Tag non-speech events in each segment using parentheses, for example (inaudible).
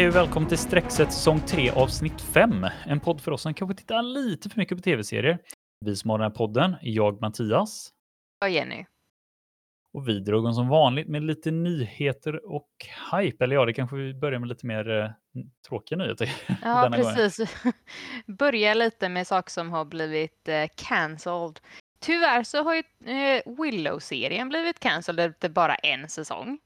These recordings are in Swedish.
Hej och välkommen till Streckset säsong 3 avsnitt 5. En podd för oss som kanske tittar lite för mycket på tv-serier. Vi som har den här podden är jag Mattias. Och Jenny. Och vi drog som vanligt med lite nyheter och hype. Eller ja, det kanske vi börjar med lite mer eh, tråkiga nyheter. (laughs) Ja, precis. (laughs) Börja lite med saker som har blivit eh, cancelled. Tyvärr så har ju eh, Willow-serien blivit cancelled efter bara en säsong.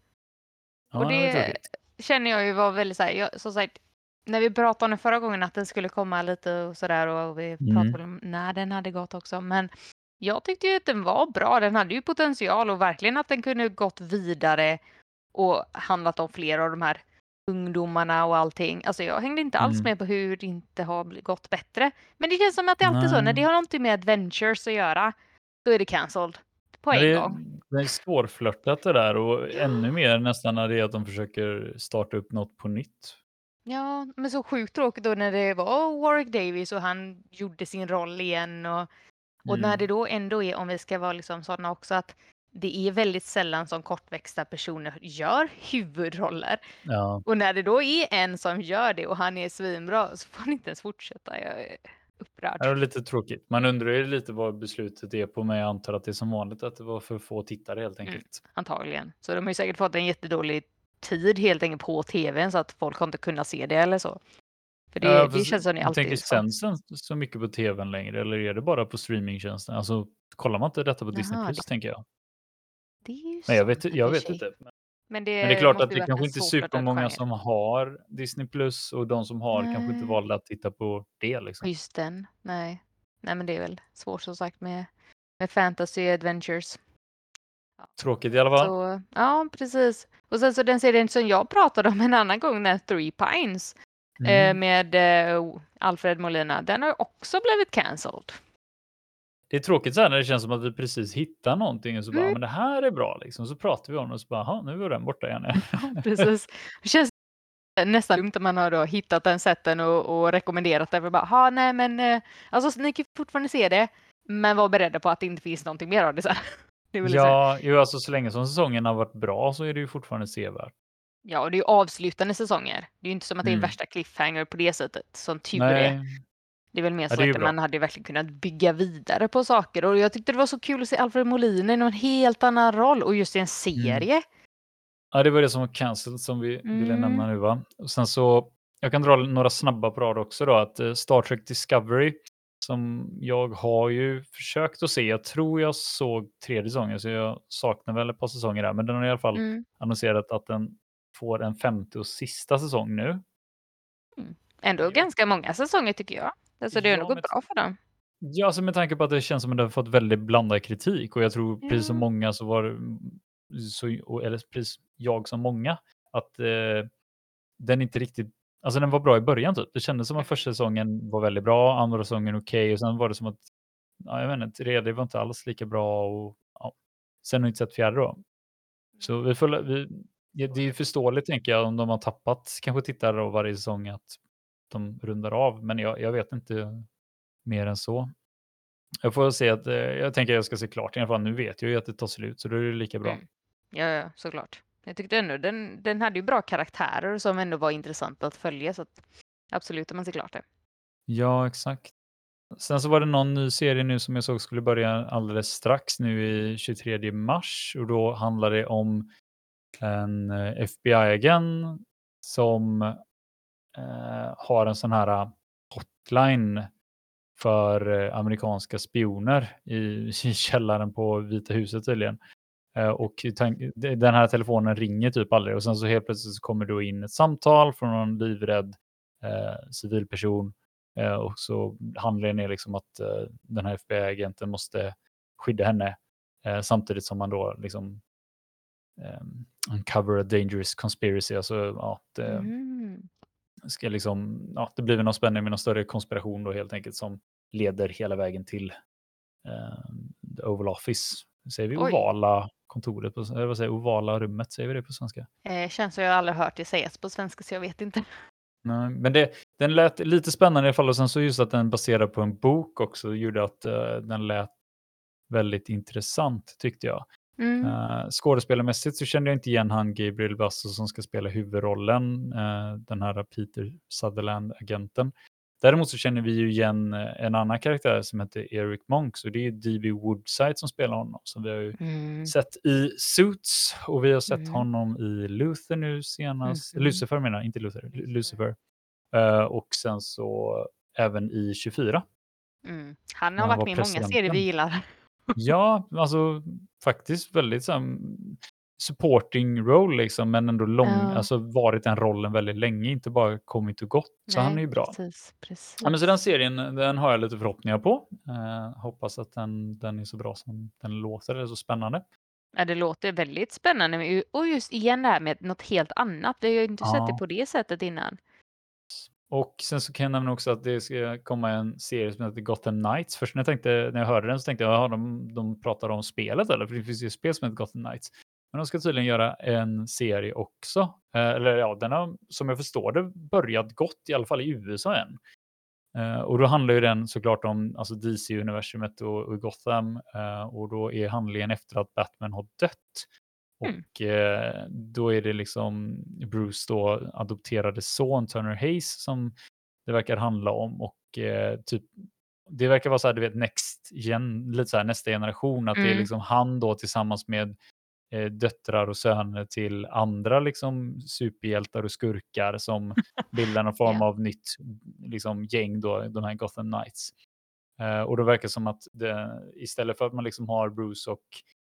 Ja, och det tråkigt. Känner jag ju var väldigt så här, jag, som sagt, när vi pratade om det förra gången att den skulle komma lite och sådär och vi Mm. pratade om när den hade gått också. Men jag tyckte ju att den var bra. Den hade ju potential och verkligen att den kunde gått vidare och handlat om fler av de här ungdomarna och allting. Alltså jag hängde inte alls Mm. med på hur det inte har gått bättre. Men det känns som att det är alltid så, när Nej. det har någonting med adventures att göra, då är det cancelled. På en det, gång. Det är svårflörtat det där och ännu mer nästan när det är att de försöker starta upp något på nytt. Ja, men så sjukt tråkigt då när det var Warwick Davis och han gjorde sin roll igen och, och när Mm. det då ändå är, om vi ska vara liksom sådana också, att det är väldigt sällan som kortväxta personer gör huvudroller. Ja. Och när det då är en som gör det och han är svinbra så får han inte ens fortsätta. Jag upprörd. Det är lite tråkigt. Man undrar ju lite vad beslutet är på, men jag antar att det är som vanligt att det var för få tittare helt Mm. enkelt. Antagligen. Så de har ju säkert fått en jättedålig tid helt enkelt på tvn så att folk har inte kunnat se det eller så. För det, Ja, det känns som tänker, alltid så. sänds så mycket på tvn längre eller är det bara på streamingtjänsten? Alltså, kollar man inte detta på Disney Jaha, Plus det- tänker jag. Det är ju Men jag vet, jag vet inte. Men Men det, men det är klart att det kanske inte är supermånga som har Disney Plus och de som har kanske inte Nej. valde att titta på det. Liksom. Just den, nej. Nej men det är väl svårt som sagt med, med fantasy adventures. Tråkigt i alla fall. Så, ja, precis. Och sen så den serien som jag pratade om en annan gång, den Three Pines eh, Mm. med eh, Alfred Molina, den har också blivit cancelled. Det är tråkigt så här när det känns som att vi precis hittar någonting och så bara, Mm. men det här är bra liksom. Så pratar vi om det och så bara, "Jaha, nu var den borta igen. (laughs) Precis. Det känns nästan dumt om man har då hittat den sätten och, och rekommenderat det. För bara, "Ha, nej men eh, alltså ni kan fortfarande se det, men var beredda på att det inte finns någonting mer av det sen. (laughs) Det ja, jo, alltså så länge som säsongen har varit bra så är det ju fortfarande sevärt. Ja, och det är ju avslutande säsonger. Det är ju inte som att det är Mm. värsta cliffhanger på det sättet, som tur är. Det är väl mer Ja, så ju att bra. man hade verkligen kunnat bygga vidare på saker. Och jag tyckte det var så kul att se Alfred Molina i någon helt annan roll och just i en serie. Ja, det var det som var cancelled som vi ville Mm. nämna nu va. Och sen så, jag kan dra några snabba på rad också då, att eh, Star Trek Discovery som jag har ju försökt att se, jag tror jag såg tredje säsongen så jag saknar väl ett par säsonger där, men den har i alla fall Mm. annonserat att den får en femte och sista säsong nu. Ändå Ja. ganska många säsonger tycker jag. Alltså det har Ja, nog gått bra för dem. Ja, alltså med tanke på att det känns som att det har fått väldigt blandad kritik och jag tror precis som många så var det, så, eller precis jag som många, att eh, den inte riktigt, alltså den var bra i början typ. Det kändes som att första säsongen var väldigt bra, andra säsongen okej och sen var det som att, ja, jag vet inte, tredje var inte alls lika bra och ja. sen har jag inte sett fjärde då. Så vi får, vi, det är ju förståeligt tänker jag om de har tappat kanske tittare av varje säsong att de rundar av, men jag, jag vet inte mer än så. Jag får se att, eh, jag tänker att jag ska se klart i alla fall. Nu vet jag ju att det tar slut så då är det lika bra. Mm. Ja, ja, såklart. Jag tyckte ändå den, den hade ju bra karaktärer som ändå var intressanta att följa. Så att absolut, om man ser klart det. Ja, exakt. Sen så var det någon ny serie nu som jag såg skulle börja alldeles strax nu i 23 mars och då handlar det om en eh, FBI-agent som Eh, har en sån här eh, hotline för eh, amerikanska spioner i, (laughs) i källaren på Vita huset tydligen. Eh, och den här telefonen ringer typ aldrig och sen så helt plötsligt så kommer då in ett samtal från någon livrädd eh, civilperson eh, och så handlingen är liksom att eh, den här FBI-agenten måste skydda henne eh, samtidigt som man då liksom um, uncover a dangerous conspiracy. Alltså, ja, det, Mm ska liksom, ja, det blir väl någon spänning med någon större konspiration då helt enkelt som leder hela vägen till eh, Oval Office. Säger vi Oj. ovala kontoret, på, eller vad säger ovala rummet, säger vi det på svenska? Eh, känns som jag aldrig hört det sägas på svenska så jag vet inte. Nej, men det, den lät lite spännande i alla fall och sen så just att den baserar på en bok också gjorde att eh, den lät väldigt intressant tyckte jag. Mm. Uh, skådespelarmässigt så kände jag inte igen han Gabriel Basso som ska spela huvudrollen, uh, den här Peter Sutherland-agenten. Däremot så känner vi ju igen en annan karaktär som heter Eric Monk, och det är D.B. Woodside som spelar honom, som vi har ju Mm. sett i Suits och vi har sett Mm. honom i Luther nu senast, Mhm. Lucifer menar jag, inte Luther, Lu- Lucifer. Uh, och sen så även i 24. Mm. Han har han varit var med i många serier vi gillar. Ja, alltså faktiskt väldigt så här, supporting roll liksom, men ändå lång, Ja. alltså varit den rollen väldigt länge, inte bara kommit och gått. Så han är ju bra. Precis, precis. Ja, men så den serien, den har jag lite förhoppningar på. Eh, hoppas att den, den är så bra som den låter, eller så spännande. Ja, det låter väldigt spännande. Och just igen det här med något helt annat. Vi har ju inte sett det Ja. på det sättet innan. Och sen så kan jag nämna också att det ska komma en serie som heter Gotham Knights. Först när jag, tänkte, när jag hörde den så tänkte jag, jaha, de, de pratar om spelet eller? För det finns ju ett spel som heter Gotham Knights. Men de ska tydligen göra en serie också. Eh, eller ja, den har som jag förstår det börjat gott, i alla fall i USA än. Eh, och då handlar ju den såklart om alltså DC-universumet och, och Gotham. eh, och då är handlingen efter att Batman har dött. Mm. Och eh, då är det liksom Bruce då adopterade son Turner Hayes som det verkar handla om. Och eh, typ det verkar vara så här, du vet, next gen, lite så här, nästa generation, att det är Mm. liksom han då tillsammans med eh, döttrar och söner till andra liksom superhjältar och skurkar som (laughs) bildar någon form Ja. av nytt liksom, gäng då, de här Gotham Knights. Eh, och då verkar det som att det, istället för att man liksom har Bruce och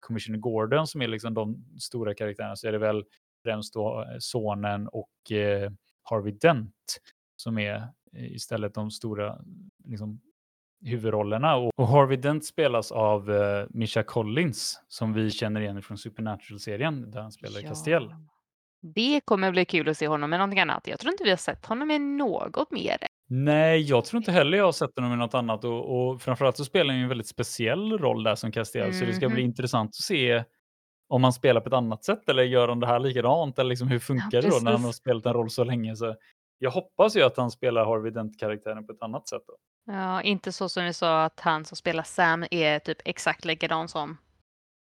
Commissioner Gordon som är liksom de stora karaktärerna så är det väl främst då eh, sonen och eh, Harvey Dent som är eh, istället de stora liksom, huvudrollerna. Och, och Harvey Dent spelas av eh, Misha Collins som vi känner igen från Supernatural-serien där han spelar Castiel. Det kommer bli kul att se honom med någonting annat. Jag tror inte vi har sett honom med något mer. Nej, jag tror inte heller jag har sett honom i något annat och, och framförallt så spelar han ju en väldigt speciell roll där som Castiel, så det ska bli Mhm. intressant att se om han spelar på ett annat sätt eller gör han det här likadant eller liksom hur funkar det då när han har spelat en roll så länge. Så jag hoppas ju att han spelar Harvey Dent-karaktären på ett annat sätt. Då. Ja, inte så som ni sa att han som spelar Sam är typ exakt likadan som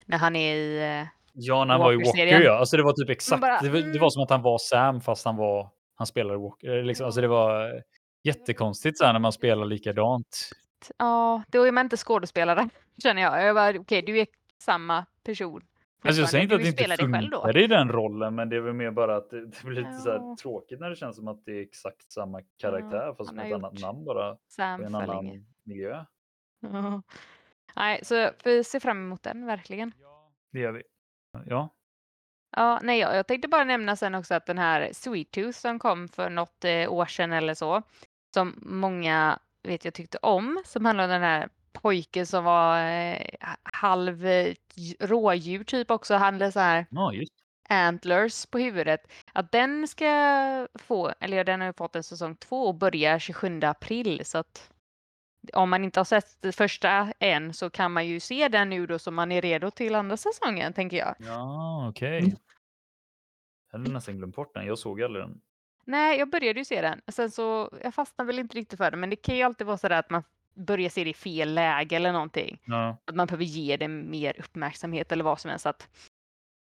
när han är i... eh, Ja, när han var i Walker ja. Alltså det var typ exakt, bara, det, var, det mm. var som att han var Sam fast han var, han spelade Walker. Liksom. Alltså det var eh, jättekonstigt så här när man spelar likadant. Ja, då är man inte skådespelare (laughs) känner jag. Jag bara, okej, du är samma person. Alltså jag säger inte att det inte spelar dig själv då. funkar i den rollen, men det är väl mer bara att det, det blir lite så här Ja. tråkigt när det känns som att det är exakt samma karaktär fast han med ett annat namn bara Sam en annan länge. miljö. Ja. (laughs) Nej, så vi ser fram emot den verkligen. Det gör vi. Ja, Ja, nej, jag, jag tänkte bara nämna sen också att den här Sweet Tooth som kom för något eh, år sedan eller så, som många vet jag tyckte om, som handlar om den här pojken som var eh, halv rådjur typ också, hade så här ja just antlers på huvudet. Att den ska få, eller ja, den har ju fått en säsong två och börjar 27 april så att om man inte har sett det första än så kan man ju se den nu då så man är redo till andra säsongen tänker jag. Ja, okej. Mm. Jag hade nästan glömt bort den. Jag såg aldrig den. Nej, jag började ju se den. Sen så, jag fastnade väl inte riktigt för det, men det kan ju alltid vara så där att man börjar se det i fel läge eller någonting. Ja, Att man behöver ge det mer uppmärksamhet eller vad som helst. Så att,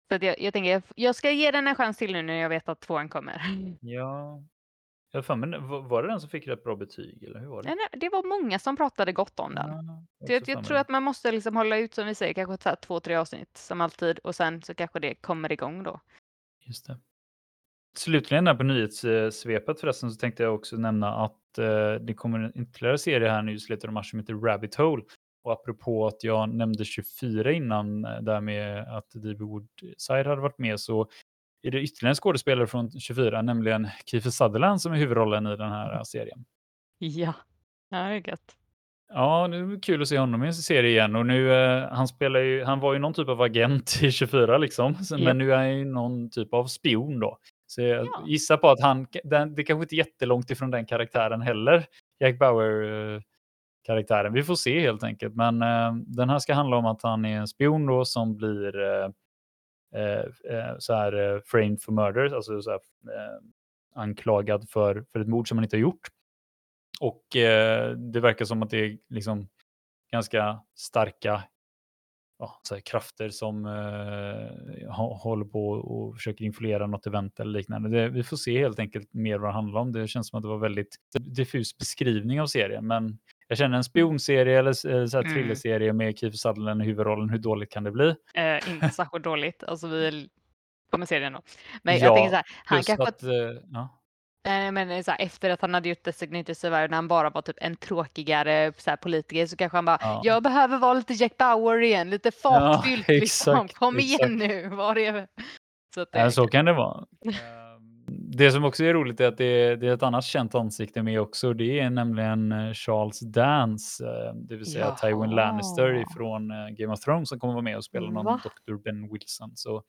så att jag, jag tänker, jag- jag ska ge den en chans till nu när jag vet att tvåan kommer. ja. Jag för mig, var det den som fick rätt bra betyg eller hur var det? Nej, nej, Det var många som pratade gott om den. Ja, jag, jag för tror att man måste liksom hålla ut som vi säger, kanske två, tre avsnitt som alltid och sen så kanske det kommer igång då. Just det. Slutligen där på nyhetssvepet förresten så tänkte jag också nämna att eh, det kommer en ytterligare serie här nu i slutet av mars som heter Rabbit Hole. Och apropå att jag nämnde 24 innan, eh, där med att D.B. Woodside hade varit med, så är det ytterligare en skådespelare från 24, nämligen Kiefer Sutherland som är huvudrollen i den här eh, serien. Ja, det är gött. Ja, det är kul att se honom i en serie igen och nu, eh, han spelar ju, han var ju någon typ av agent i 24 liksom, men nu är han ju någon typ av spion då. Så jag Ja. gissar på att han, den, det kanske inte är jättelångt ifrån den karaktären heller, Jack Bauer-karaktären. Vi får se helt enkelt, men eh, den här ska handla om att han är en spion då som blir eh, eh, eh, så här eh, framed for murder, alltså så här, eh, anklagad för, för ett mord som han inte har gjort. Och eh, det verkar som att det är liksom ganska starka ja, så krafter som eh, håller på och försöker influera något event eller liknande. Det, vi får se helt enkelt mer vad det handlar om. Det känns som att det var väldigt diffus beskrivning av serien, men jag känner en spionserie eller så här Mm. thrillerserie med Kiefer Sutherland i huvudrollen. Hur dåligt kan det bli? Eh, inte särskilt dåligt. Alltså vi kommer se det ändå. Men Ja, jag tänker så här, han kanske att, eh, ja. Eh, men så här, efter att han hade gjort Designated Survivor när han bara var typ en tråkigare så här, politiker så kanske han bara Ja. jag behöver vara lite Jack Bauer igen, lite fartfyllt (laughs) liksom. exakt, Kom igen exakt. nu, var är Så att det, Ja, så kan det vara. Ehm, Det som också är roligt är att det är, det är ett annat känt ansikte med också. Det är nämligen eh, Charles Dance, eh, det vill säga Tywin Jaha. Lannister ifrån eh, Game of Thrones som kommer vara med och spela någon Va? Dr. Ben Wilson. Så,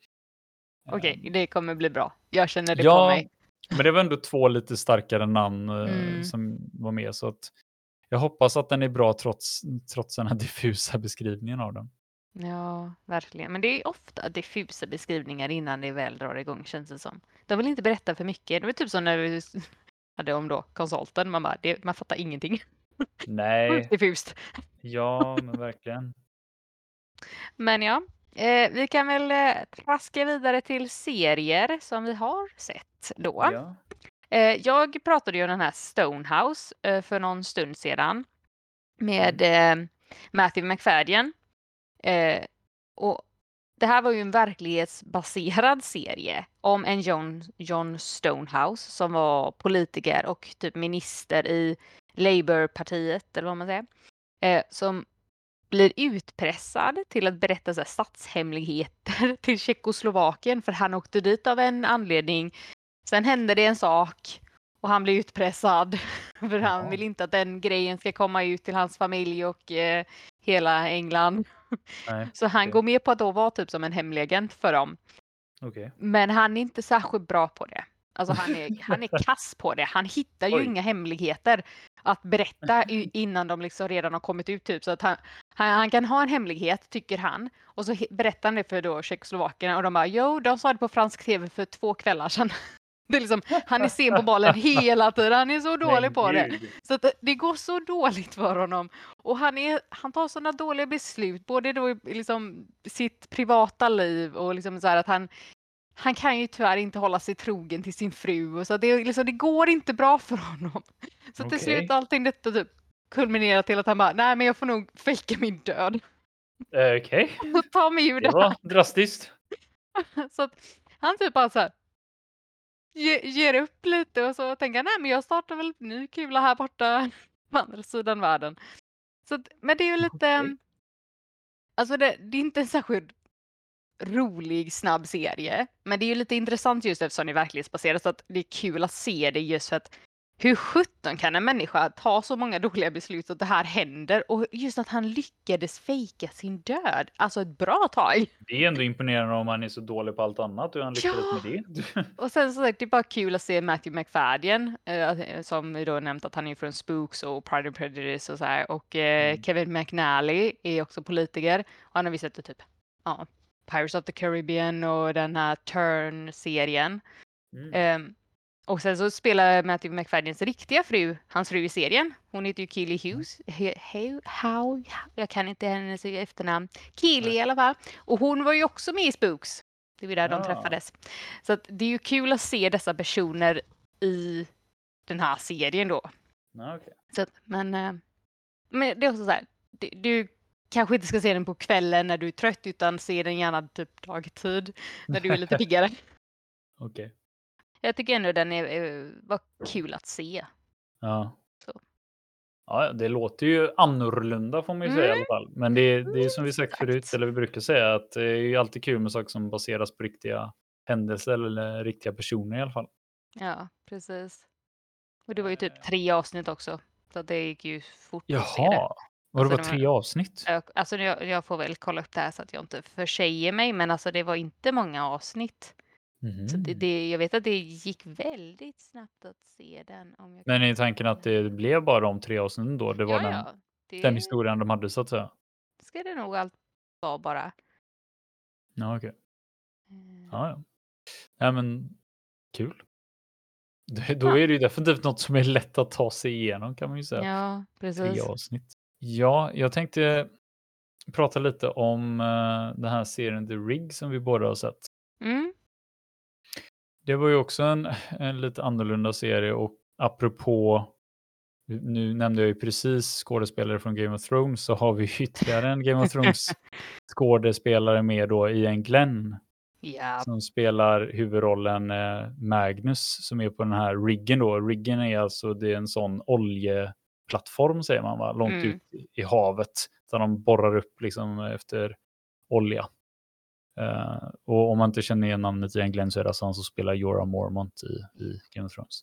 Okej, ehm, det kommer bli bra. Jag känner det på ja, mig. Men det var ändå två lite starkare namn eh, Mm. som var med. Så att jag hoppas att den är bra trots, trots den här (laughs) diffusa beskrivningen av den. Ja, verkligen. Men det är ofta diffusa beskrivningar innan det väl drar igång känns det som. De vill inte berätta för mycket. Det var typ som när vi (laughs) hade om då konsulten. Man bara, det, man fattar ingenting. Nej, (laughs) Diffust. ja men verkligen. Men ja, eh, vi kan väl eh, traska vidare till serier som vi har sett då. Ja. Eh, jag pratade ju om den här Stonehouse eh, för någon stund sedan med eh, Matthew McFadden. Och det här var ju en verklighetsbaserad serie om en John, John Stonehouse som var politiker och typ minister i Labourpartiet eller vad man säger. Som blir utpressad till att berätta så här, statshemligheter (laughs) till Tjeckoslovakien för han åkte dit av en anledning. Sen hände det en sak och han blir utpressad (laughs) för han vill inte att den grejen ska komma ut till hans familj och eh, hela England. (laughs) Nej, Så han okej. går med på att då vara typ som en hemlig agent för dem. okej. Men han är inte särskilt bra på det. Alltså han är, (laughs) han är kass på det. Han hittar ju Oj. inga hemligheter att berätta (laughs) innan de liksom redan har kommit ut. Typ. Så att han, han, han kan ha en hemlighet, tycker han. Och så berättar han det för då Tjeckoslovakerna och de bara jo, de sa det på fransk tv för två kvällar sedan. (laughs) Det är liksom, han är sen på bollen hela tiden. Han är så dålig Men på det. Så att det- går så dåligt för honom. Och han, är, han tar sådana dåliga beslut, både då i liksom sitt privata liv och liksom så här att han, han kan ju tyvärr inte hålla sig trogen till sin fru. Och så det, liksom, det går inte bra för honom. (laughs) Så till Okej. slut allting detta typ kulminerar till att han bara, nej men jag får nog fejka min död Okej, (laughs) och ta mig ur det det var här. drastiskt. (laughs) Så att han typ bara så här, ge, ger upp lite och så tänker han, nej men jag startar väl en ny kula här borta på andra sidan världen. Så att, men det är ju lite, Okej. alltså det, det är inte en särskilt rolig snabb serie. Men det är ju lite intressant just eftersom det är verklighetsbaserat så att det är kul att se det just för att hur sjutton kan en människa ta så många dåliga beslut att det här händer och just att han lyckades fejka sin död, alltså ett bra tag. Det är ändå imponerande om han är så dålig på allt annat hur han lyckades Ja. med det. (laughs) Och sen så är det bara kul att se Matthew McFadden eh, som vi då nämnt att han är från Spooks och Pride and Prejudice och så här. Och eh, Mm. Kevin McNally är också politiker. Och han har vi sett det typ ja, Pirates of the Caribbean och den här Turn-serien. Mm. Ehm, och sen så spelar Matthew McFaddens riktiga fru, hans fru i serien. Hon heter ju Keely Hughes. He, he, how, jag kan inte hennes efternamn. Keely Nej. i alla fall. Och hon var ju också med i Spooks. Det var där de Ja. träffades. Så det är ju kul att se dessa personer i den här serien då. Ja, okej. Så att, men, eh, men det är också så här. Du, du kanske inte ska se den på kvällen när du är trött utan se den gärna typ dagtid när du är lite (laughs) piggare. Okej. Jag tycker ändå den är, eh, var kul att se. Ja. Så. Ja, det låter ju annorlunda får man ju säga i Mm. alla fall. Men det, är- det är som vi sagt förut, eller vi brukar säga, att det är ju alltid kul med saker som baseras på riktiga händelser eller riktiga personer i alla fall. Ja, precis. Och det var ju Eh. typ tre avsnitt också. Så det gick ju fort att se det. Var det Alltså, bara tre avsnitt? Alltså jag, jag får väl kolla upp det här så att jag inte försäger mig. Men alltså det var inte många avsnitt. Så det, Mhm. det, jag vet att det gick väldigt snabbt att se den. Om jag Men är tanken att det blev bara de tre avsnitten då? Det var ja, den, ja, det den historien de hade så att säga? ska det nog allt vara bara. Ja, okej. Eh, Ja, ja. ja, men kul. Det, då Ja. är det ju definitivt något som är lätt att ta sig igenom kan man ju säga. Ja, Tre precis. avsnitt. Ja, jag tänkte prata lite om uh, den här serien The Rig som vi båda har sett. Mm. Det var ju också en, (laughs) en lite annorlunda serie och apropå, nu nämnde jag ju precis skådespelare från Game of Thrones, så har vi (laughs) ytterligare en Game of Thrones (laughs) skådespelare med då Ian Glenn. Ja. Som spelar huvudrollen eh, Magnus som är på den här riggen då. Riggen är alltså det är en sån oljeplattform säger man va, långt Mm. ut i, havet. Där de borrar upp liksom efter olja. Eh, och om man inte känner igen namnet Glenn så är det alltså han som spelar Jorah Mormont i, i Game of Thrones.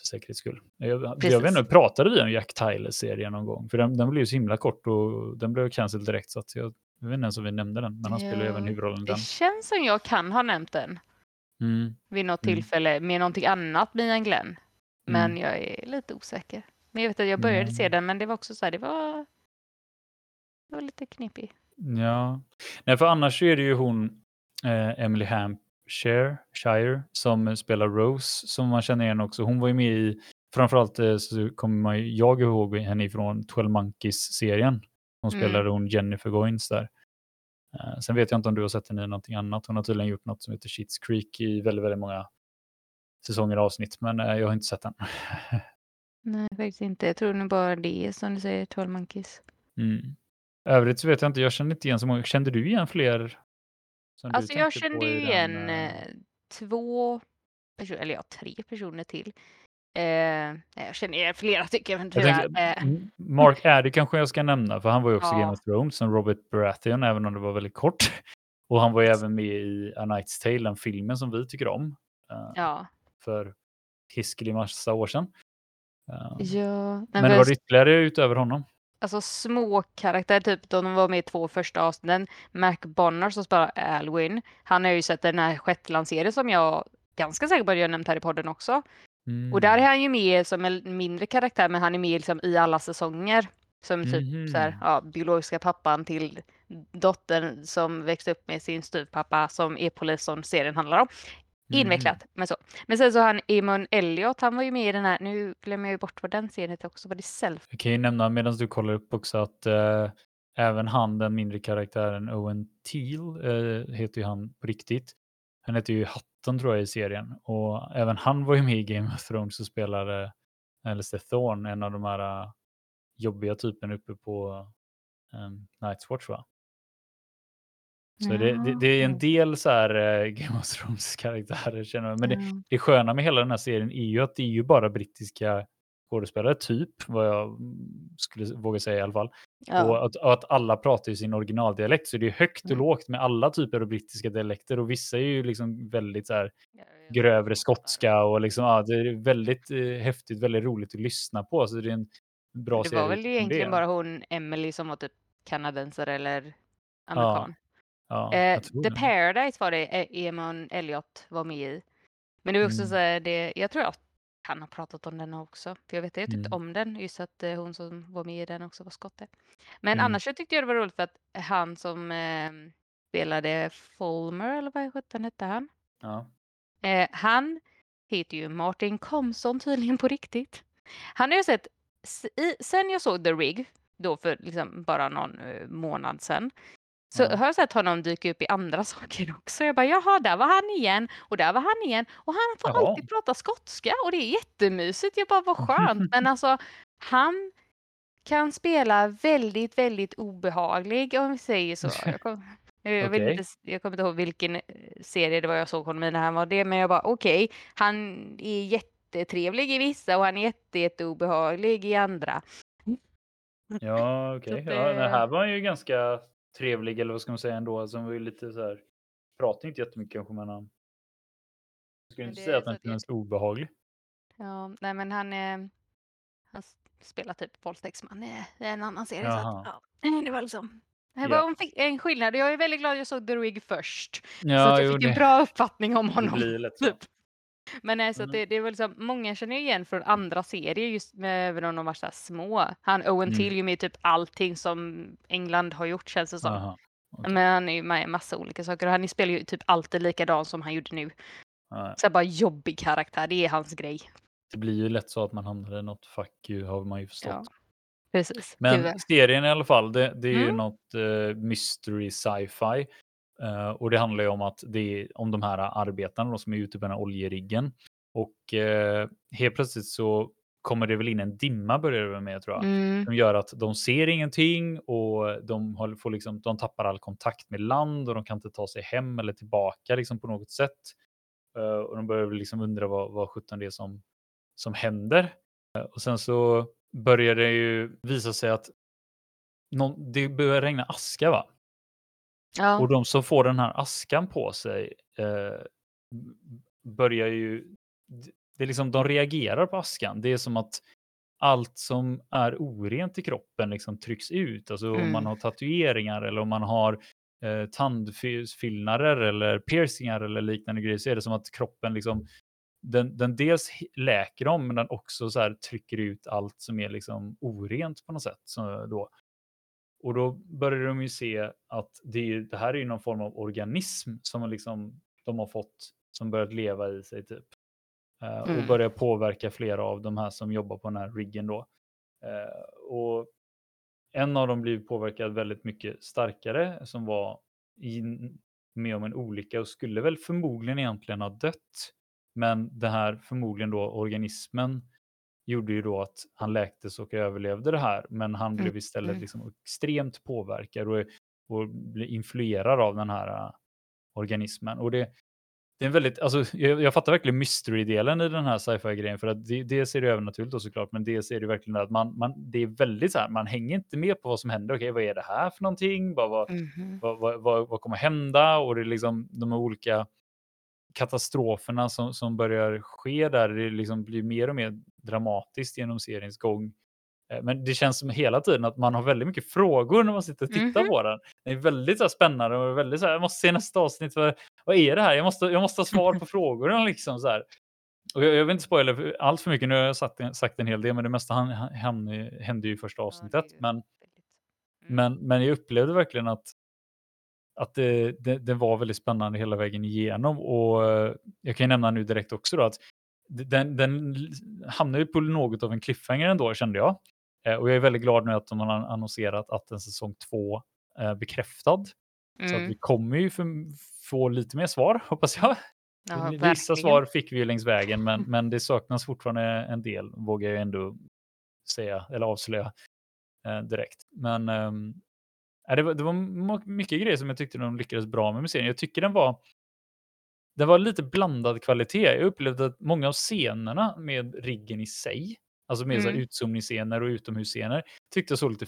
För säkerhets skull. Jag, jag Precis. vet inte, pratade vi om Jack Tyler-serien någon gång? För den, den blev ju så himla kort och den blev cancelled direkt så att jag, jag vet inte ens om vi nämnde den. Men han spelar Ja, även huvudrollen i den. Det känns som jag kan ha nämnt den Mm. vid något Mm. tillfälle med någonting annat med Ian Glenn. Men Mm. jag är lite osäker. Men jag vet att jag började se Mm. den men det var också så här, det var, det var lite knepig. Ja, nej för annars är det ju hon eh, Emily Hampshire Shire, som spelar Rose som man känner igen också. Hon var ju med i, framförallt eh, så kommer man, jag ihåg henne ifrån 12 Monkeys-serien. Hon Mm. spelade hon Jennifer Goins där. Eh, sen vet jag inte om du har sett henne i någonting annat. Hon har tydligen gjort något som heter Schitt's Creek i väldigt, väldigt många säsonger och avsnitt, men eh, jag har inte sett den. (laughs) Nej, faktiskt inte. Jag tror nog bara det är som du säger, 12 Monkeys. mm. Övrigt så vet jag inte, jag känner inte igen så många. Kände du igen fler? Alltså jag kände i ju den, igen eh, två personer, eller ja, tre personer till. Eh, jag känner igen flera stycken men Jag tyvärr. tänker, eh, Mark (laughs) Addy kanske jag ska nämna, för han var ju också Ja. Game of Thrones som Robert Baratheon, även om det var väldigt kort. Och han var ju även med i A Knight's Tale, den filmen som vi tycker om, eh, ja. för hiskelig massa år sedan. Ja. Nej, Men för var det ytterligare utöver honom? Alltså små karaktärer, typ de var med i två första avsnitten. Mac Bonner som spelar Alwyn. Han har ju sett den här Shetland-serien som jag ganska säker på att jag nämnt här i podden också. Och där är Mm. han ju med som en mindre karaktär men han är med liksom i alla säsonger. Som typ så här, ja, biologiska pappan till dottern som växte upp med sin styvpappa som är polis som serien handlar om. Invecklat, men så. Men sen så han Eamon Elliot, han var ju med i den här, nu glömmer jag ju bort vad den serien hette också, var det Self? Jag kan ju nämna medan du kollar upp också att eh, även han, den mindre karaktären Owen Teal, eh, heter ju han på riktigt. Han heter ju Hutton tror jag i serien och även han var ju med i Game of Thrones och spelade Alistair Thorne, en av de här eh, jobbiga typen uppe på um, Night's Watch va? Så det, det, det är en Ja. del så här eh, (laughs) Game of Thrones karaktärer känner jag. Men det, Ja. det sköna med hela den här serien är ju att det är ju bara brittiska skådespelare, typ, vad jag skulle våga säga i alla fall. Ja. Och, att, och att alla pratar ju sin originaldialekt, så det är högt och Mm. lågt med alla typer av brittiska dialekter och vissa är ju liksom väldigt så här Ja, grövre skotska och liksom, ja, det är väldigt eh, häftigt, väldigt roligt att lyssna på. Så det är en bra det serie. var väl egentligen det. bara hon Emily som var typ kanadensare eller amerikan. Ja, eh, jag The det. Paradise var det eh, Eamon Elliot var med i. Men det var också Mm. så här, det, jag tror jag kan ha pratat om den också. För jag vet att jag tyckte Mm. om den, just att eh, hon som var med i den också var skotte. Men Mm. annars så tyckte jag det var roligt för att han som eh, spelade Fulmer, eller vad sjutton hette han? Ja. Eh, han heter ju Martin Komson tydligen på riktigt. Han har jag sett, i, sen jag såg The Rig, då för liksom bara någon eh, månad sedan, så Ja. har jag sett honom dyka upp i andra (laughs) saker också. Jag bara, jaha, där var han igen och där var han igen. Och han får Jaha. alltid prata skotska och det är jättemysigt. Jag bara, vad (laughs) skönt. Men alltså, han kan spela väldigt, väldigt obehaglig om vi säger så. Jag, kom, (laughs) jag, Okej. inte, jag kommer inte ihåg vilken eh, serie det var jag såg honom i när han var det, men jag bara okej, han är jättetrevlig i vissa och han är jätte, jätteobehaglig i andra. Ja, okej. att Ja, det- här var ju ganska trevlig, eller vad ska man säga ändå. Alltså, han var ju lite så här, pratade inte jättemycket kanske, men han... Jag skulle inte det säga att så han kändes obehaglig. Ja, nej men han, eh, han spelar typ våldtäktsman i en annan serie. Så att, ja, det var liksom det Ja. var en, fi- en skillnad. Jag är väldigt glad jag såg The Rig först. så Ja, att jag jo, fick en det, bra uppfattning om det honom. blir lätt så. (laughs) Typ. Men så att Mm. det, det var liksom, många känner ju igen från andra serier, just med, även om de var så här små. Han Owen Mm. Till är ju med i typ allting som England har gjort känns det som. Aha. okej. Men han är ju med i massa olika saker och han spelar ju typ alltid likadant som han gjorde nu. Ja, Så bara jobbig karaktär, det är hans grej. Det blir ju lätt så att man hamnar i något fack ju, har man ju förstått. Precis. Men serien i alla fall, det, det är ju Mm. något eh, mystery sci-fi. Eh, och det handlar ju om att det är om de här arbetarna då, som är ute på den här oljeriggen. Och eh, helt plötsligt så kommer det väl in en dimma börjar det med tror jag. Mm. Som gör att de ser ingenting och de, har, får liksom, de tappar all kontakt med land och de kan inte ta sig hem eller tillbaka liksom på något sätt. Eh, och de börjar liksom undra vad, vad sjutton det är som, som händer. Och sen så börjar det ju visa sig att någon, det börjar regna aska va? Ja. Och de som får den här askan på sig eh, börjar ju... Det är liksom, de reagerar på askan. Det är som att allt som är orent i kroppen liksom trycks ut. Alltså om man Mm. har tatueringar eller om man har eh, tandfyllnader eller piercingar eller liknande grejer så är det som att kroppen liksom den, den dels läker dem men den också så här trycker ut allt som är liksom orent på något sätt. Så då. Och då börjar de ju se att det, är, det här är ju någon form av organism som liksom, de har fått som börjat leva i sig typ. Eh, och Mm. börjar påverka flera av de här som jobbar på den här riggen då. Eh, och en av dem blir påverkad väldigt mycket starkare som var i, med om en olycka och skulle väl förmodligen egentligen ha dött. Men det här förmodligen då organismen gjorde ju då att han läktes och överlevde det här. Men han blev istället mm. liksom extremt påverkad och, och blev influerad av den här äh, organismen. Och det, det är en väldigt, alltså, jag, jag fattar verkligen mystery-delen i den här sci-fi-grejen för att det, dels är det övernaturligt då såklart, men dels är det verkligen att man, man, det är väldigt så här, man hänger inte med på vad som händer. Okej, vad är det här för någonting? Vad, vad, Mhm. vad, vad, vad, vad kommer hända? Och det är liksom de olika katastroferna som, som börjar ske där. Det liksom blir mer och mer dramatiskt genom seriens gång. Eh, Men det känns som hela tiden att man har väldigt mycket frågor när man sitter och tittar Mhm. på den. Det är väldigt så spännande och väldigt så här, jag måste se nästa avsnitt. Vad, vad är det här? Jag måste, jag måste ha svar på frågorna liksom så här. Och jag, jag vill inte spoila för- allt för mycket, nu har jag sagt, en- sagt en hel del, men det mesta han, han, han, hände ju i första avsnittet. Men men, Mm. men jag upplevde verkligen att, att det, det, det var väldigt spännande hela vägen igenom. Och eh, jag kan ju nämna nu direkt också då att den, den hamnar ju på något av en cliffhanger ändå kände jag. Eh, Och jag är väldigt glad nu att de har annonserat att en säsong två är bekräftad. Så att vi Mm. kommer ju få lite mer svar, (laughs) hoppas jag. Ja, Vissa verkligen. svar fick vi ju längs vägen, men, (laughs) men det saknas fortfarande en del, vågar jag ändå säga, eller avslöja eh, direkt. Men ehm, det, var, det var mycket grejer som jag tyckte de lyckades bra med serien. Jag tycker den var, den var lite blandad kvalitet. Jag upplevde att många av scenerna med riggen i sig, alltså med Mm. utzoomningsscener och utomhusscener, tyckte jag såg lite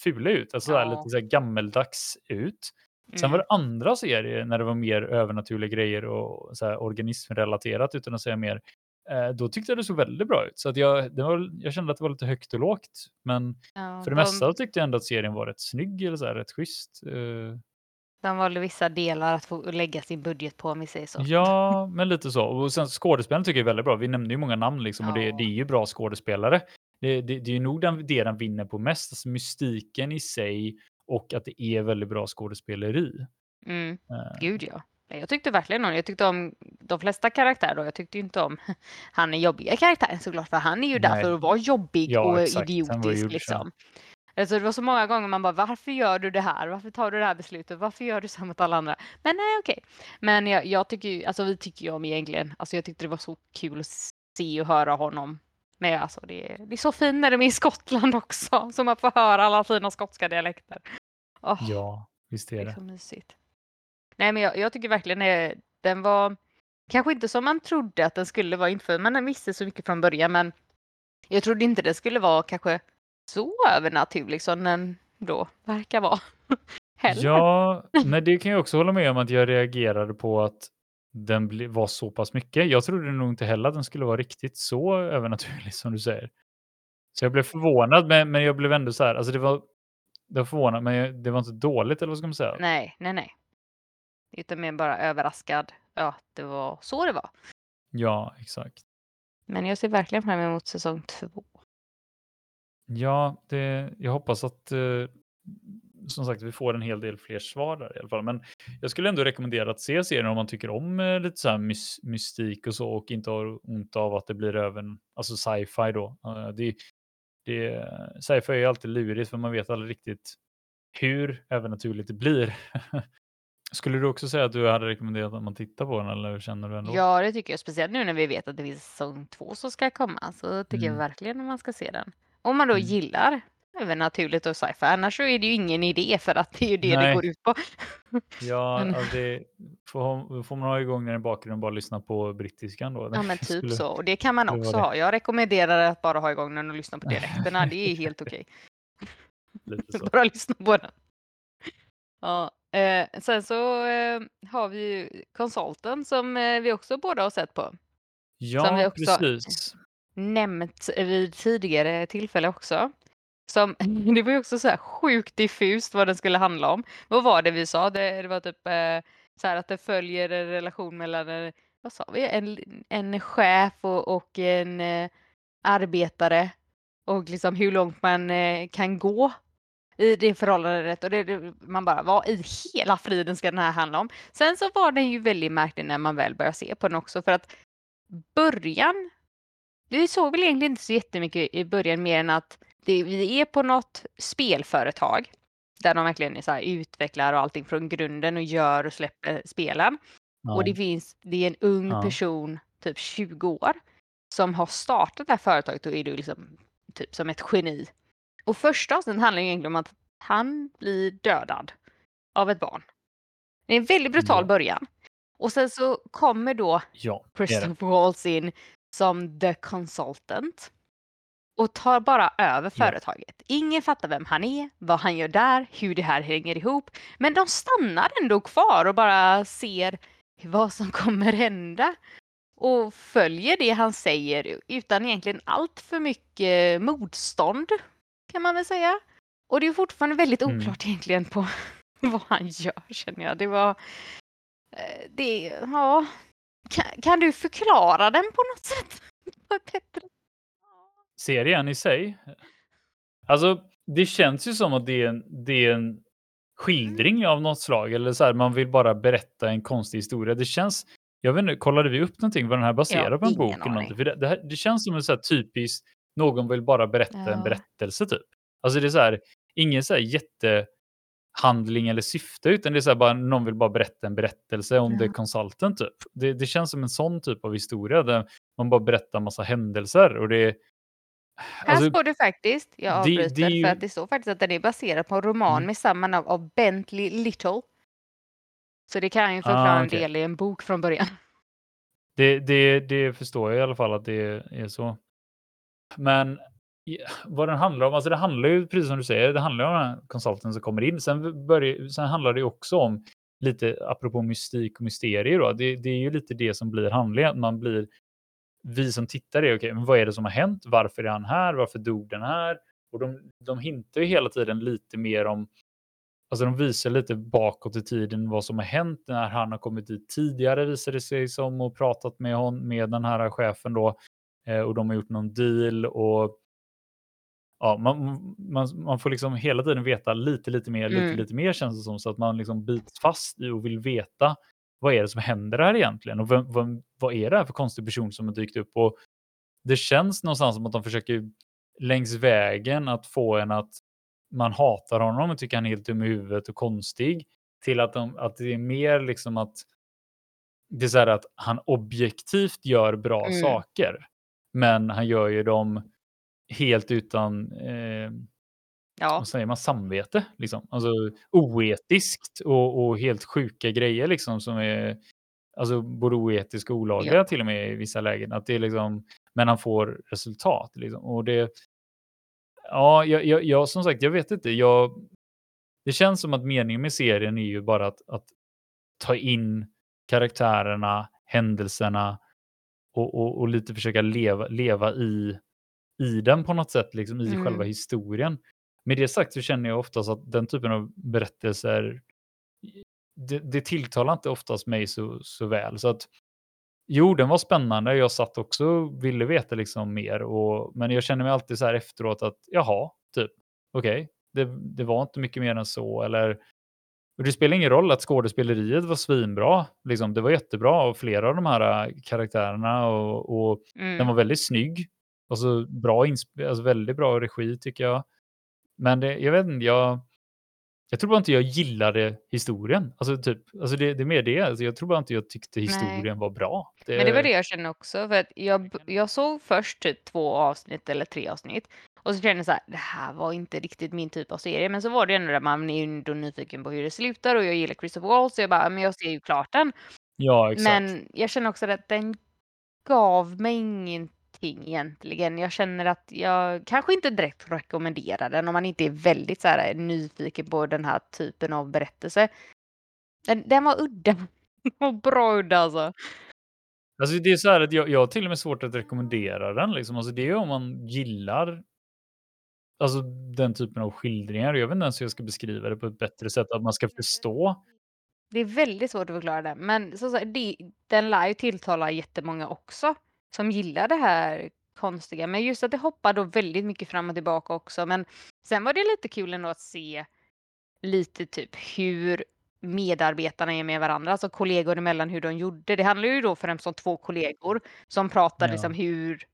fula ut. Alltså Ja. lite så gammeldags ut. Sen var Mm. det andra serier när det var mer övernaturliga grejer och så organismrelaterat utan att säga mer. Eh, då tyckte jag det såg väldigt bra ut. Så att jag, det var, jag kände att det var lite högt och lågt. Men Ja, för det de, mesta tyckte jag ändå att serien var rätt snygg eller så här, rätt schysst. Eh, de valde vissa delar att få lägga sin budget på om vi säger så. ja, (laughs) men lite så. Och sen skådespelaren tycker jag är väldigt bra. Vi nämnde ju många namn liksom och det, Ja. det är ju bra skådespelare. Det, det, det är ju nog den, det den vinner på mest. Alltså mystiken i sig och att det är väldigt bra skådespeleri. Mm. Eh, Gud ja. Jag tyckte verkligen om Jag tyckte om de flesta karaktärer och jag tyckte inte om (laughs) han är jobbiga karaktären såklart för han är ju där Nej. för att vara jobbig Ja, och exakt. Idiotisk liksom. Alltså det var så många gånger man bara varför gör du det här? Varför tar du det här beslutet? Varför gör du så mot alla andra? Men nej okej. Men jag, jag tycker ju, alltså vi tycker ju om egentligen, alltså jag tyckte det var så kul att se och höra honom. Men alltså det, är- det är så fint när de är i Skottland också, så man får höra alla fina skotska dialekter. Åh. Ja, visst är Det är det. så mysigt. Nej, men jag, jag tycker verkligen det, den var kanske inte som man trodde att den skulle vara inför. Man visste så mycket från början, men jag trodde inte det skulle vara kanske så övernaturlig som den då verkar vara. (laughs) Heller. Ja, nej, det kan jag också hålla med om att jag reagerade på att den var så pass mycket. Jag trodde nog inte heller att den skulle vara riktigt så övernaturlig som du säger. Så jag blev förvånad, men, men jag blev ändå så här, alltså det var, det var förvånad, men det var inte dåligt eller vad ska man säga? Nej, nej, nej. Utan mer bara överraskad. Ja, det var så det var. Ja, exakt. Men jag ser verkligen fram emot säsong två. Ja, det, jag hoppas att eh, som sagt vi får en hel del fler svar där i alla fall. Men jag skulle ändå rekommendera att se serien om man tycker om eh, lite så här mys mystik och så och inte har ont av att det blir även alltså sci-fi då. Eh, det, det, sci-fi är ju alltid lurigt för man vet aldrig riktigt hur äventyrligt det blir. (laughs) Skulle du också säga att du hade rekommenderat att man tittar på den eller hur känner du ändå? Ja, det tycker jag. Speciellt nu när vi vet att det finns säsong två som ska komma. Så tycker jag Mm. verkligen att man ska se den. Om man då Mm. gillar även naturligt och sci-fi. Annars så är det ju ingen idé för att det är ju det det Nej. går ut på. Ja, (laughs) Men- alltså det får, man ha igång den i bakgrunden och bara lyssna på brittiskan då? Ja men (laughs) typ Skulle- så. Och det kan man det också det. ha. Jag rekommenderar att bara ha igång den och lyssna på dialekterna. Det är helt okej. (laughs) Så. Bara lyssna på den. Ja, eh, sen så eh, har vi ju konsulten som eh, vi också båda har sett på. Ja, vi också- precis. Nämnt vid tidigare tillfälle också. Som, (laughs) det var ju också så här sjukt diffust vad den skulle handla om. Vad var det vi sa? Det, det var typ eh, så här att det följer en relation mellan vad sa vi, en, en chef och, och en eh, arbetare. Och liksom hur långt man eh, kan gå i det förhållandet. Och det, man bara, vad i hela friden ska den här handla om? Sen så var den ju väldigt märklig när man väl började se på den också. För att början, vi såg väl egentligen inte så jättemycket i början mer än att det, vi är på något spelföretag. Där de verkligen är så här, utvecklar och allting från grunden och gör och släpper spelen. Ja. Och det finns, det är en ung Ja. person, typ 20 år, som har startat det här företaget och är då liksom typ som ett geni. Och första avsnittet handlar egentligen om att han blir dödad av ett barn. Det är en väldigt brutal Ja. början. Och sen så kommer då ja. Christopher Waltz in som the consultant och tar bara över Ja. företaget. Ingen fattar vem han är, vad han gör där, hur det här hänger ihop. Men de stannar ändå kvar och bara ser vad som kommer hända och följer det han säger utan egentligen allt för mycket motstånd kan man väl säga. Och det är fortfarande väldigt Mm. oklart egentligen på (laughs) vad han gör känner jag. Det var eh, det, ja. Kan, kan du förklara den på något sätt? (laughs) Bättre serien i sig. Alltså, det känns ju som att det är en, det är en skildring av något slag. Eller så här, man vill bara berätta en konstig historia. Det känns, jag vet inte, kollade vi upp någonting vad den här baserar på en bok? Eller någonting? För det, det, här, det känns som en så här typisk, någon vill bara berätta en Ja. berättelse typ. Alltså det är så här, ingen så här jättehandling eller syfte, utan det är så här bara någon vill bara berätta en berättelse om Ja. det consultant typ. Det, det känns som en sån typ av historia där man bara berättar massa händelser och det är Här Alltså, står det faktiskt, jag det- avbryter, det ju- för att det står faktiskt att den är baserad på en roman Mm. med samma namn av Bentley Little. Så det kan ju förklara Ah, en okej. del i en bok från början. Det, det, det förstår jag i alla fall att det är så. Men vad den handlar om, alltså det handlar ju precis som du säger, det handlar om den här konsulten som kommer in. Sen, börjar, sen handlar det ju också om lite apropå mystik och mysterier då. Det, det är ju lite det som blir handlingen. Man blir, vi som tittar är okej, men vad är det som har hänt? Varför är han här? Varför dog den här? Och de, de hintar ju hela tiden lite mer om Alltså de visar lite bakåt i tiden vad som har hänt när han har kommit dit tidigare visade det sig som och pratat med, hon, med den här chefen då. Eh, och de har gjort någon deal och ja, man, man, man får liksom hela tiden veta lite, lite mer, lite, Mm. lite mer känns det som så att man liksom bits fast i och vill veta vad är det som händer här egentligen och vem, vem, vad är det här för konstig person som har dykt upp och det känns någonstans som att de försöker längs vägen att få en att man hatar honom och tycker han är helt dum i huvudet och konstig till att, de, att det är mer liksom att det är så här att han objektivt gör bra Mm. saker. Men han gör ju dem helt utan, eh, Ja, vad säger man, samvete. Liksom. Alltså oetiskt och, och helt sjuka grejer liksom som är alltså både oetiska och olagliga Ja. till och med i vissa lägen. Att det är liksom, men han får resultat. Liksom. Och det, ja, jag, jag, jag, som sagt, jag vet inte. Jag, det känns som att meningen med serien är ju bara att, att ta in karaktärerna, händelserna och, och, och lite försöka leva, leva i, i den på något sätt, liksom i Mm. själva historien. Med det sagt så känner jag oftast att den typen av berättelser, det, det tilltalar inte oftast mig så, så väl. Så att Jo, den var spännande. Jag satt också och ville veta liksom mer. Och, men jag känner mig alltid så här efteråt att jaha, typ, okej, det, det var inte mycket mer än så. Eller, och det spelar ingen roll att skådespeleriet var svinbra. Liksom, det var jättebra och flera av de här äh, karaktärerna och, och mm. den var väldigt snygg. Alltså bra alltså väldigt bra regi tycker jag. Men det, jag vet inte, jag, jag tror bara inte jag gillade historien. Alltså, typ, alltså det, det är mer det. Alltså jag tror bara inte jag tyckte historien var bra. Det, Men det var det jag kände också. För att jag, jag såg först typ två avsnitt eller tre avsnitt. Och så kände jag så här, det här var inte riktigt min typ av serie. Men så var det ändå där man är ju ändå nyfiken på hur det slutar. Och jag gillar Christopher Waltz. Så jag bara, men jag ser ju klart den. Ja, exakt. Men jag känner också att den gav mig ingenting egentligen. Jag känner att jag kanske inte direkt rekommenderar den om man inte är väldigt så här, nyfiken på den här typen av berättelse. Den, den var udda. (laughs) Var bra udda alltså. Alltså det är så här att jag, jag har till och med svårt att rekommendera den. Liksom. Alltså det är om man gillar alltså, den typen av skildringar. Jag vet inte ens hur jag ska beskriva det på ett bättre sätt. Att man ska förstå. Det är väldigt svårt att förklara det. Men så, så, det, den lär ju tilltala jättemånga också. Som gillar det här konstiga. Men just att det hoppar då väldigt mycket fram och tillbaka också. Men sen var det lite kul ändå att se lite typ hur medarbetarna är med varandra, alltså kollegor emellan hur de gjorde. Det handlar ju då främst om två kollegor som pratar Ja. liksom hur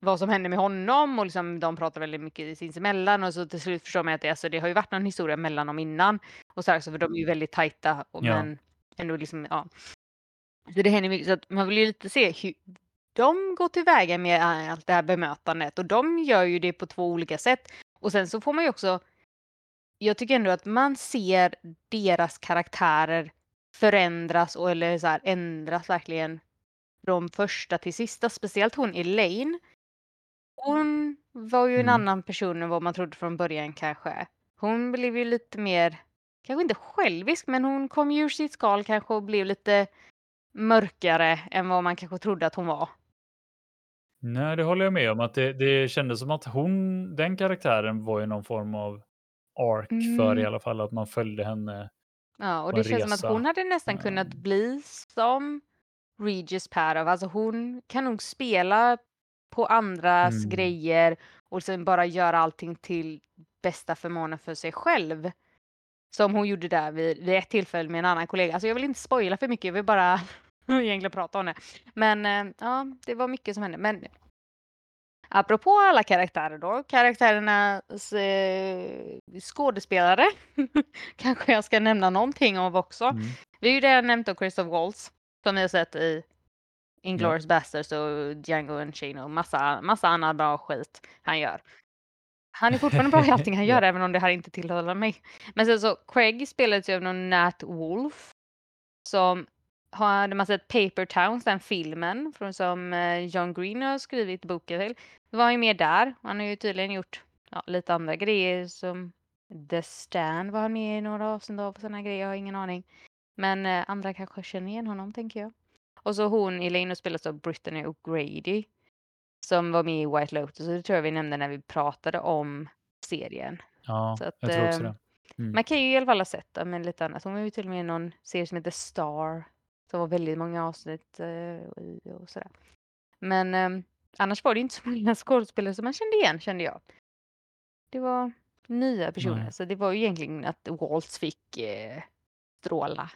vad som hände med honom och liksom de pratar väldigt mycket sinsemellan och så till slut förstår man att det, alltså, det har ju varit någon historia mellan dem innan och så här, så för de är ju väldigt tajta och, Ja. men ändå liksom ja. Så det händer mycket så att man vill ju lite se hur de går tillväga med äh, allt det här bemötandet och de gör ju det på två olika sätt och sen så får man ju också jag tycker ändå att man ser deras karaktärer förändras och eller så här, ändras verkligen från första till sista. Speciellt hon Elaine. Hon var ju en Mm. annan person än vad man trodde från början kanske. Hon blev ju lite mer, kanske inte självisk, men hon kom ju ur sitt skal kanske och blev lite mörkare än vad man kanske trodde att hon var. Nej, det håller jag med om. Att det, det kändes som att hon, den karaktären var ju någon form av ark för i Mm. alla fall. Att man följde henne. Ja, och på det en känns som att resa. hon hade nästan kunnat Ehm. bli som Regis Parov. Alltså hon kan nog spela på andras Mm. grejer och sen bara göra allting till bästa förmånen för sig själv. Som hon gjorde där vid, vid ett tillfälle med en annan kollega. Alltså jag vill inte spoila för mycket, jag vill bara (laughs) egentligen prata om det. Men eh, ja, det var mycket som hände. Men apropå alla karaktärer då, karaktärernas eh, skådespelare (laughs) kanske jag ska nämna någonting av också. Mm. Vi har ju redan nämnt då Christoph Waltz som vi har sett i Inglourious Basterds och Django Unchained och massa, massa annan bra skit han gör. Han är fortfarande bra i allting han (laughs) gör, även om det här inte tilltalar mig. Men sen så, Craig spelades ju av någon Nat Wolf. Som hade man sett Paper Towns, den filmen från, som eh, John Green har skrivit boken till. Då var han ju med där. Han har ju tydligen gjort ja, lite andra grejer som The Stand var han med i några avsnitt av och sådana grejer, jag har ingen aning. Men eh, andra kanske känner igen honom, tänker jag. Och så hon, Elaine, spelas av Brittany O'Grady. Som var med i White Lotus, det tror jag vi nämnde när vi pratade om serien. Ja, Så att, jag tror också ehm, det. Mm. Man kan ju i alla fall ha sett det, men lite annat. Hon var ju till och med i någon serie som heter Star. Som var väldigt många avsnitt eh, och sådär. Men eh, annars var det inte så många skådespelare som man kände igen, kände jag. Det var nya personer, Nej. så det var ju egentligen att Waltz fick eh, stråla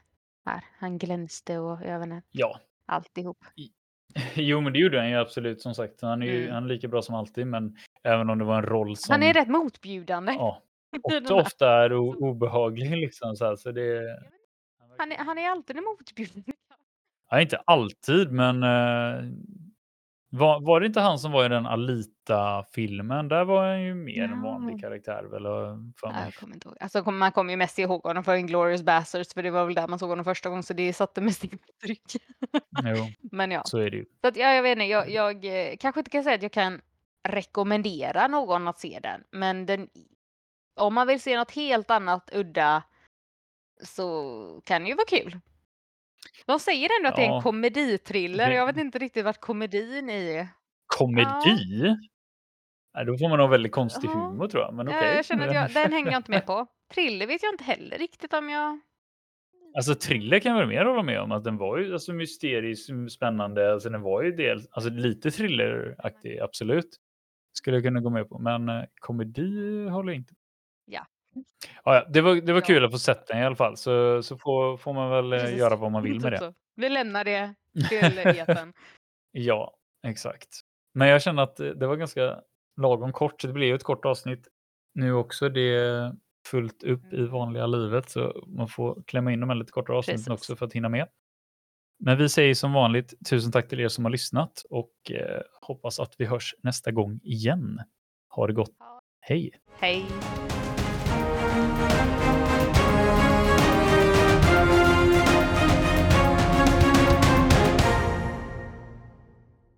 här. Han glänste och jag vet inte, Ja, alltihop. (laughs) jo men det gjorde han ju absolut som sagt. Han är ju Mm. han är lika bra som alltid men även om det var en roll som Han är rätt motbjudande. ja, (laughs) här. ofta är obehaglig liksom. Så, här, så det, Han är, han är alltid en motbjudande. ja, inte alltid men eh, var, var det inte han som var i den Alita-filmen? Där var han ju mer en vanlig karaktär väl? Nej, jag kommer inte ihåg. Alltså, man kommer ju mest ihåg honom för Inglourious Basterds för det var väl där man såg honom första gången så det satte mest intryck. Jo, (laughs) Men ja, så är det ju. så att, ja jag vet inte, jag, jag eh, kanske inte kan säga att jag kan rekommendera någon att se den, men den, om man vill se något helt annat udda så kan det ju vara kul. De säger ändå att det är en Ja. komeditriller. Det- Jag vet inte riktigt vart komedin är. Komedi? Nej, då får man nog väldigt konstig Ja. humor tror jag. Men Ja, okej. Jag känner att jag, (laughs) den hänger jag inte med på. Thriller vet jag inte heller riktigt om jag... Alltså thriller kan jag väl mer hålla med om att den var ju alltså mysterisk, spännande. Alltså den var ju del, alltså lite thrilleraktig, absolut. Skulle jag kunna gå med på. Men eh, komedi håller jag inte. Ja. Ja, det var, det var kul att få sett den i alla fall. Så, så får, får man väl eh, Precis. göra vad man vill med det. Vi lämnar det (laughs) till etern. Ja, exakt. Men jag känner att det var ganska lagom kort. Det blev ju ett kort avsnitt nu också. Det är fullt upp i Mm. vanliga livet så man får klämma in de här lite kortare avsnitten Precis. också för att hinna med. Men vi säger som vanligt tusen tack till er som har lyssnat och eh, hoppas att vi hörs nästa gång igen. Ha det gott. Hej! Hej!